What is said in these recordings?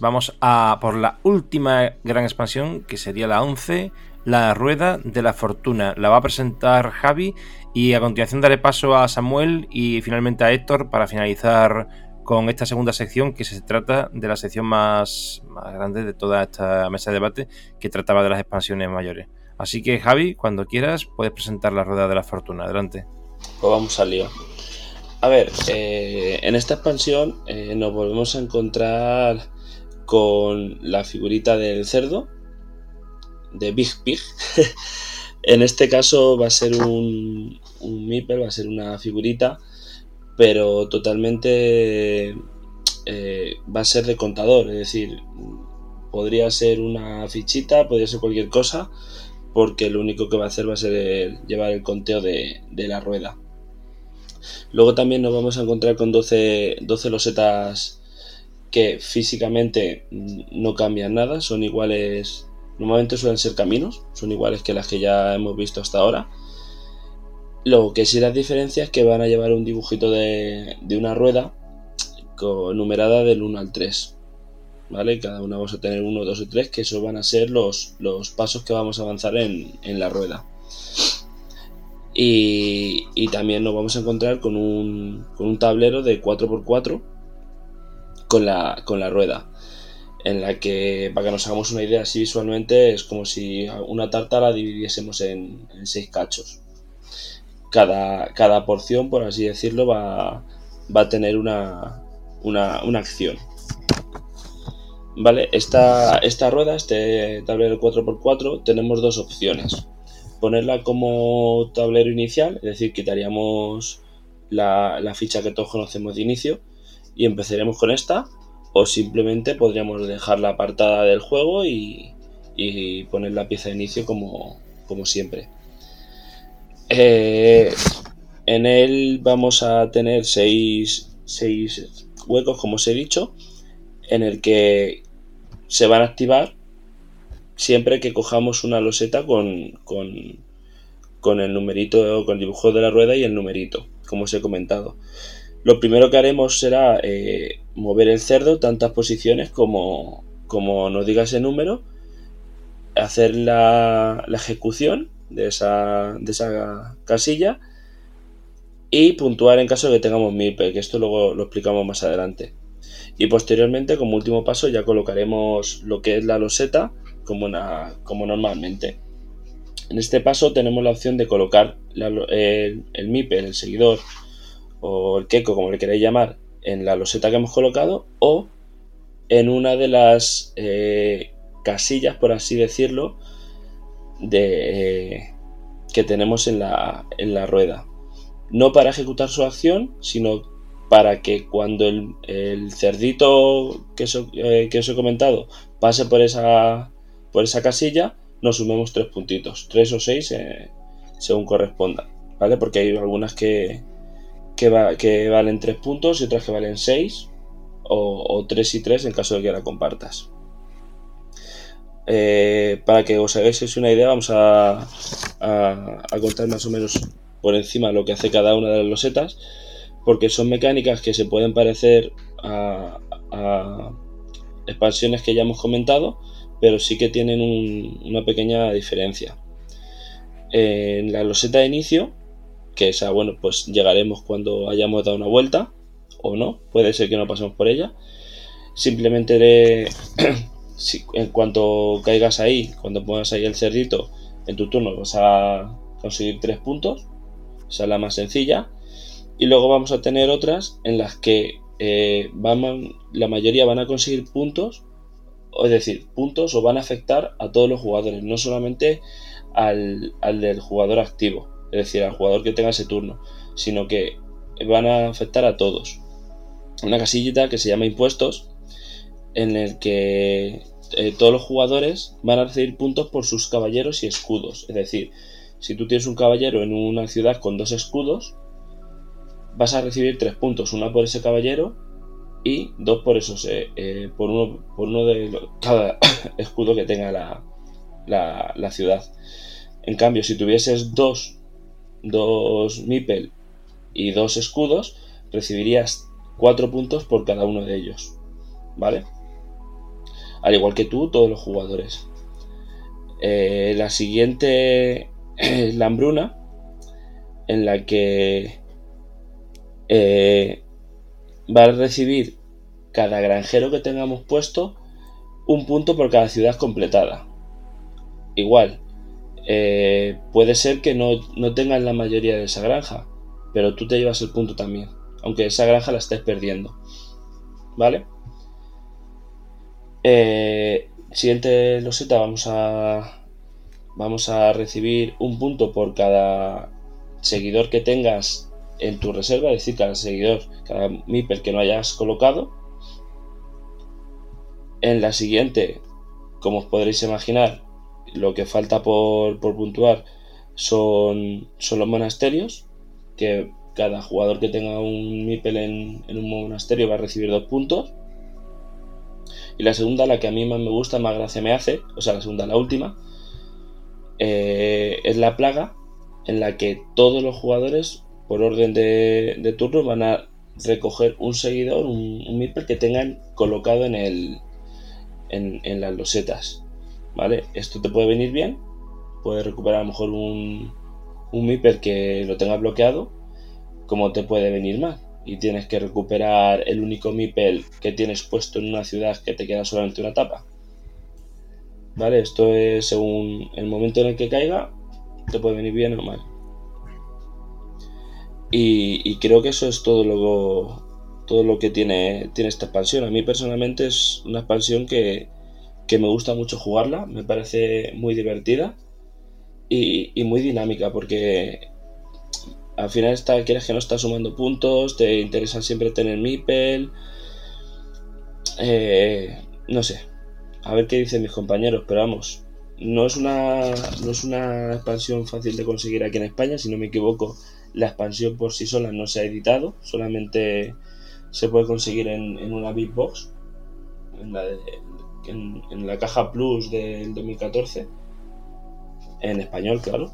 vamos a por la última gran expansión, que sería la 11, la Rueda de la Fortuna. La va a presentar Javi y a continuación daré paso a Samuel y finalmente a Héctor para finalizar con esta segunda sección que se trata de la sección más, grande de toda esta mesa de debate que trataba de las expansiones mayores. Así que Javi, cuando quieras, puedes presentar la Rueda de la Fortuna. Adelante. Pues vamos al lío. A ver, eh, en esta expansión eh, nos volvemos a encontrar con la figurita del cerdo, de Big Pig. en este caso va a ser un, un Meeple, va a ser una figurita, pero totalmente eh, va a ser de contador, es decir, podría ser una fichita, podría ser cualquier cosa, porque lo único que va a hacer va a ser llevar el conteo de, de, la rueda. Luego también nos vamos a encontrar con 12, 12 losetas que físicamente no cambian nada, son iguales Normalmente suelen ser caminos, son iguales que las que ya hemos visto hasta ahora. Lo que sí las diferencia es que van a llevar un dibujito de, una rueda numerada del 1 al 3. ¿Vale? Cada una vamos a tener 1, 2 y 3, que esos van a ser los, pasos que vamos a avanzar en, la rueda. Y, y, también nos vamos a encontrar con un, con un tablero de 4x4 con la, con la rueda en la que, para que nos hagamos una idea así visualmente, es como si una tarta la dividiésemos en, seis cachos. Cada, cada, porción, por así decirlo, va, va a tener una, una, una, acción. Vale, esta, esta rueda, este tablero 4x4, tenemos dos opciones. Ponerla como tablero inicial, es decir, quitaríamos la, la ficha que todos conocemos de inicio y empezaremos con esta o simplemente podríamos dejar la apartada del juego y, poner la pieza de inicio como, siempre. Eh, en él vamos a tener seis, huecos, como os he dicho, en el que se van a activar siempre que cojamos una loseta con, con el numerito, con el dibujo de la rueda y el numerito, como os he comentado. Lo primero que haremos será eh, mover el cerdo tantas posiciones como, como nos diga ese número, hacer la, ejecución de esa, de esa casilla y puntuar en caso de que tengamos MIP, que esto luego lo explicamos más adelante. Y posteriormente, como último paso, ya colocaremos lo que es la loseta como, una, como normalmente. En este paso tenemos la opción de colocar el, el MIP, el seguidor, o el queco, como le queráis llamar, en la loseta que hemos colocado o en una de las eh, casillas, por así decirlo, de, eh, que tenemos en la, en la, rueda. No para ejecutar su acción, sino para que cuando el, cerdito que os, eh, que os, he comentado pase por esa, por esa casilla, nos sumemos tres puntitos, tres o seis según corresponda, ¿vale? Porque hay algunas que, que, valen 3 puntos y otras que valen 6 o, 3 y 3 en caso de que la compartas. Eh, para que os hagáis una idea, vamos a, contar más o menos por encima lo que hace cada una de las losetas, porque son mecánicas que se pueden parecer a, expansiones que ya hemos comentado, pero sí que tienen una pequeña diferencia. En la loseta de inicio que esa, bueno, pues llegaremos cuando hayamos dado una vuelta o no, puede ser que no pasemos por ella. Simplemente en cuanto caigas ahí, cuando pongas ahí el cerdito, en tu turno vas a conseguir tres puntos, esa es la más sencilla. Y luego vamos a tener otras en las que eh, la mayoría van a conseguir puntos, es decir, puntos o van a afectar a todos los jugadores, no solamente al, al del jugador activo es decir, al jugador que tenga ese turno, sino que van a afectar a todos. Una casillita que se llama impuestos, en el que eh, todos los jugadores van a recibir puntos por sus caballeros y escudos. Es decir, si tú tienes un caballero en una ciudad con dos escudos, vas a recibir tres puntos, una por ese caballero y dos por esos, eh, eh, por, uno, por uno de cada escudo que tenga la, la, la ciudad. En cambio, si tuvieses dos dos Mipel y dos escudos, recibirías cuatro puntos por cada uno de ellos. ¿Vale? Al igual que tú, todos los jugadores. Eh, la siguiente es la hambruna, en la que eh, va a recibir cada granjero que tengamos puesto un punto por cada ciudad completada. Igual, eh, puede ser que no, no tengas la mayoría de esa granja, pero tú te llevas el punto también, aunque esa granja la estés perdiendo. ¿Vale? Eh, siguiente loseta vamos a vamos a recibir un punto por cada seguidor que tengas en tu reserva, es decir, cada seguidor, cada MIPER que no hayas colocado. En la siguiente, como os podréis imaginar, lo que falta por, puntuar son, son, los monasterios, que cada jugador que tenga un MIPEL en, en, un monasterio va a recibir dos puntos. Y la segunda, la que a mí más me gusta, más gracia me hace, o sea, la segunda, la última, eh, es la plaga en la que todos los jugadores, por orden de, turno, van a recoger un seguidor, un, un que tengan colocado en, el, en, las losetas. ¿Vale? Esto te puede venir bien. Puedes recuperar a lo mejor un, un que lo tenga bloqueado. Como te puede venir mal. Y tienes que recuperar el único Mipel que tienes puesto en una ciudad que te queda solamente una tapa. ¿Vale? Esto es según el momento en el que caiga, te puede venir bien o mal. Y, creo que eso es todo lo, todo lo que tiene, tiene esta expansión. A mí personalmente es una expansión que, me gusta mucho jugarla, me parece muy divertida y, muy dinámica porque al final está, quieres que no estás sumando puntos, te interesa siempre tener Mipel. Eh, no sé, a ver qué dicen mis compañeros, pero vamos, no es una, no es una expansión fácil de conseguir aquí en España, si no me equivoco, la expansión por sí sola no se ha editado, solamente se puede conseguir en, una Big Box, en, la caja Plus del 2014, en español, claro.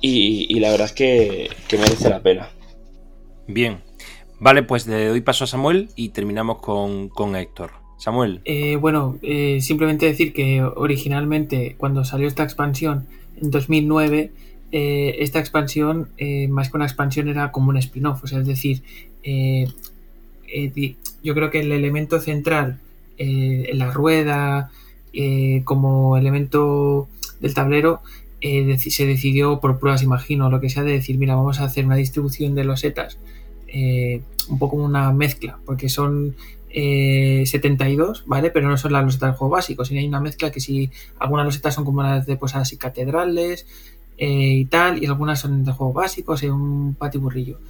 Y, la verdad es que, merece la pena. Bien, vale, pues le doy paso a Samuel y terminamos con, con Héctor. Samuel. Eh, bueno, eh, simplemente decir que originalmente cuando salió esta expansión en 2009, eh, esta expansión, más que una expansión, era como un spin-off. O sea, es decir, yo creo que el elemento central, en la rueda, como elemento del tablero, se decidió por pruebas, imagino, lo que sea, de decir, mira, vamos a hacer una distribución de los setas un poco una mezcla, porque son 72, eh, ¿vale? Pero no son las losetas del juego básico, sino hay una mezcla que si algunas losetas son como las de pues así catedrales eh, y tal, y algunas son de juego básico, o un patiburrillo.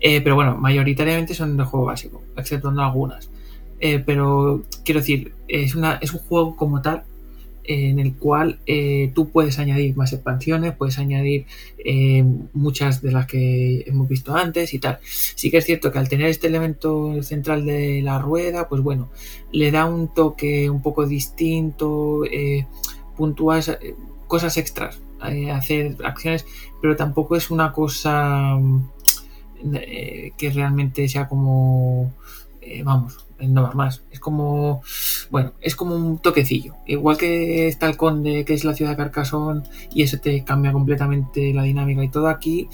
Eh, pero bueno, mayoritariamente son de juego básico, exceptuando algunas. Pero quiero decir, es, una, es un juego como tal en el cual eh, tú puedes añadir más expansiones, puedes añadir eh, muchas de las que hemos visto antes y tal. Sí que es cierto que al tener este elemento central de la rueda, pues bueno, le da un toque un poco distinto, eh, puntúas eh, cosas extras, hacer acciones, pero tampoco es una cosa que realmente sea como, vamos, no más. Es como, bueno, es como un toquecillo. Igual que está el Conde, que es la ciudad de Carcassonne, y eso te cambia completamente la dinámica y todo aquí.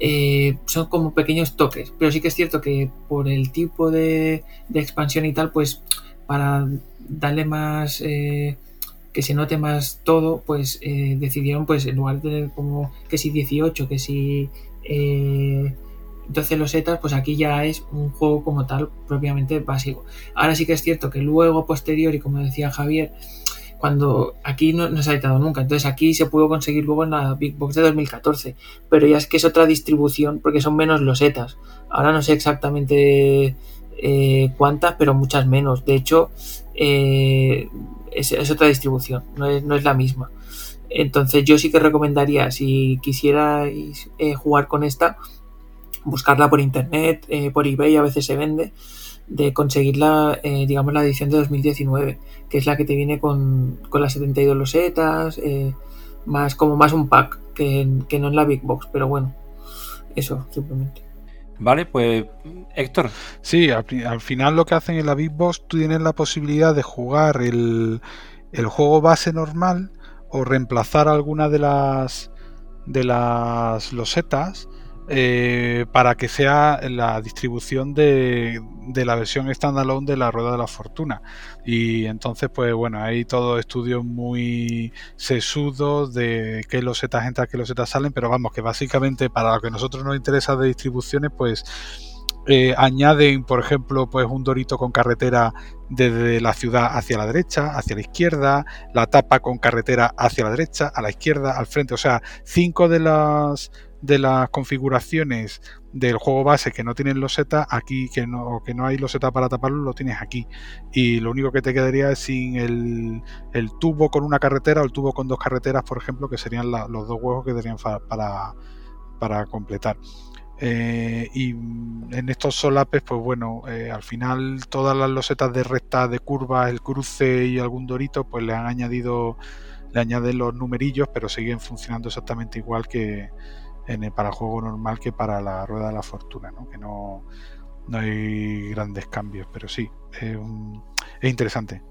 Eh, son como pequeños toques, pero sí que es cierto que por el tipo de, expansión y tal, pues para darle más, eh, que se note más todo, pues eh, decidieron, pues en lugar de como que si 18, que si 12 losetas, pues aquí ya es un juego como tal propiamente básico. Ahora sí que es cierto que luego, posterior, y como decía Javier, cuando aquí no, se ha editado nunca, entonces aquí se pudo conseguir luego en la Big Box de 2014, pero ya es que es otra distribución porque son menos losetas. Ahora no sé exactamente eh, cuántas, pero muchas menos. De hecho, eh, es, otra distribución, no es, no es, la misma. Entonces yo sí que recomendaría, si quisierais eh, jugar con esta, buscarla por internet, eh, por eBay a veces se vende, de conseguirla, eh, digamos, la edición de 2019, que es la que te viene con, con las 72 losetas, eh, más como más un pack que, que no en la Big Box, pero bueno, eso simplemente. Vale, pues Héctor. Sí, al, final lo que hacen en la Big Box, tú tienes la posibilidad de jugar el, el juego base normal o reemplazar alguna de las de las losetas eh, para que sea la distribución de, de, la versión standalone de la Rueda de la Fortuna. Y entonces, pues bueno, hay todos estudios muy sesudos de qué losetas entran, qué losetas salen, pero vamos, que básicamente para lo que a nosotros nos interesa de distribuciones, pues eh, añaden, por ejemplo, pues un dorito con carretera desde la ciudad hacia la derecha, hacia la izquierda, la tapa con carretera hacia la derecha, a la izquierda, al frente. O sea, cinco de las de las configuraciones del juego base que no tienen loseta, aquí que no, que no hay loseta para taparlo, lo tienes aquí. Y lo único que te quedaría es sin el, tubo con una carretera o el tubo con dos carreteras, por ejemplo, que serían los dos huevos que tendrían para, para completar. Eh, y en estos solapes, pues bueno, eh, al final todas las losetas de recta, de curvas, el cruce y algún dorito, pues le han añadido, le añaden los numerillos, pero siguen funcionando exactamente igual que, en el, para juego normal que para la rueda de la fortuna, ¿no? que no, no hay grandes cambios, pero sí, es, interesante.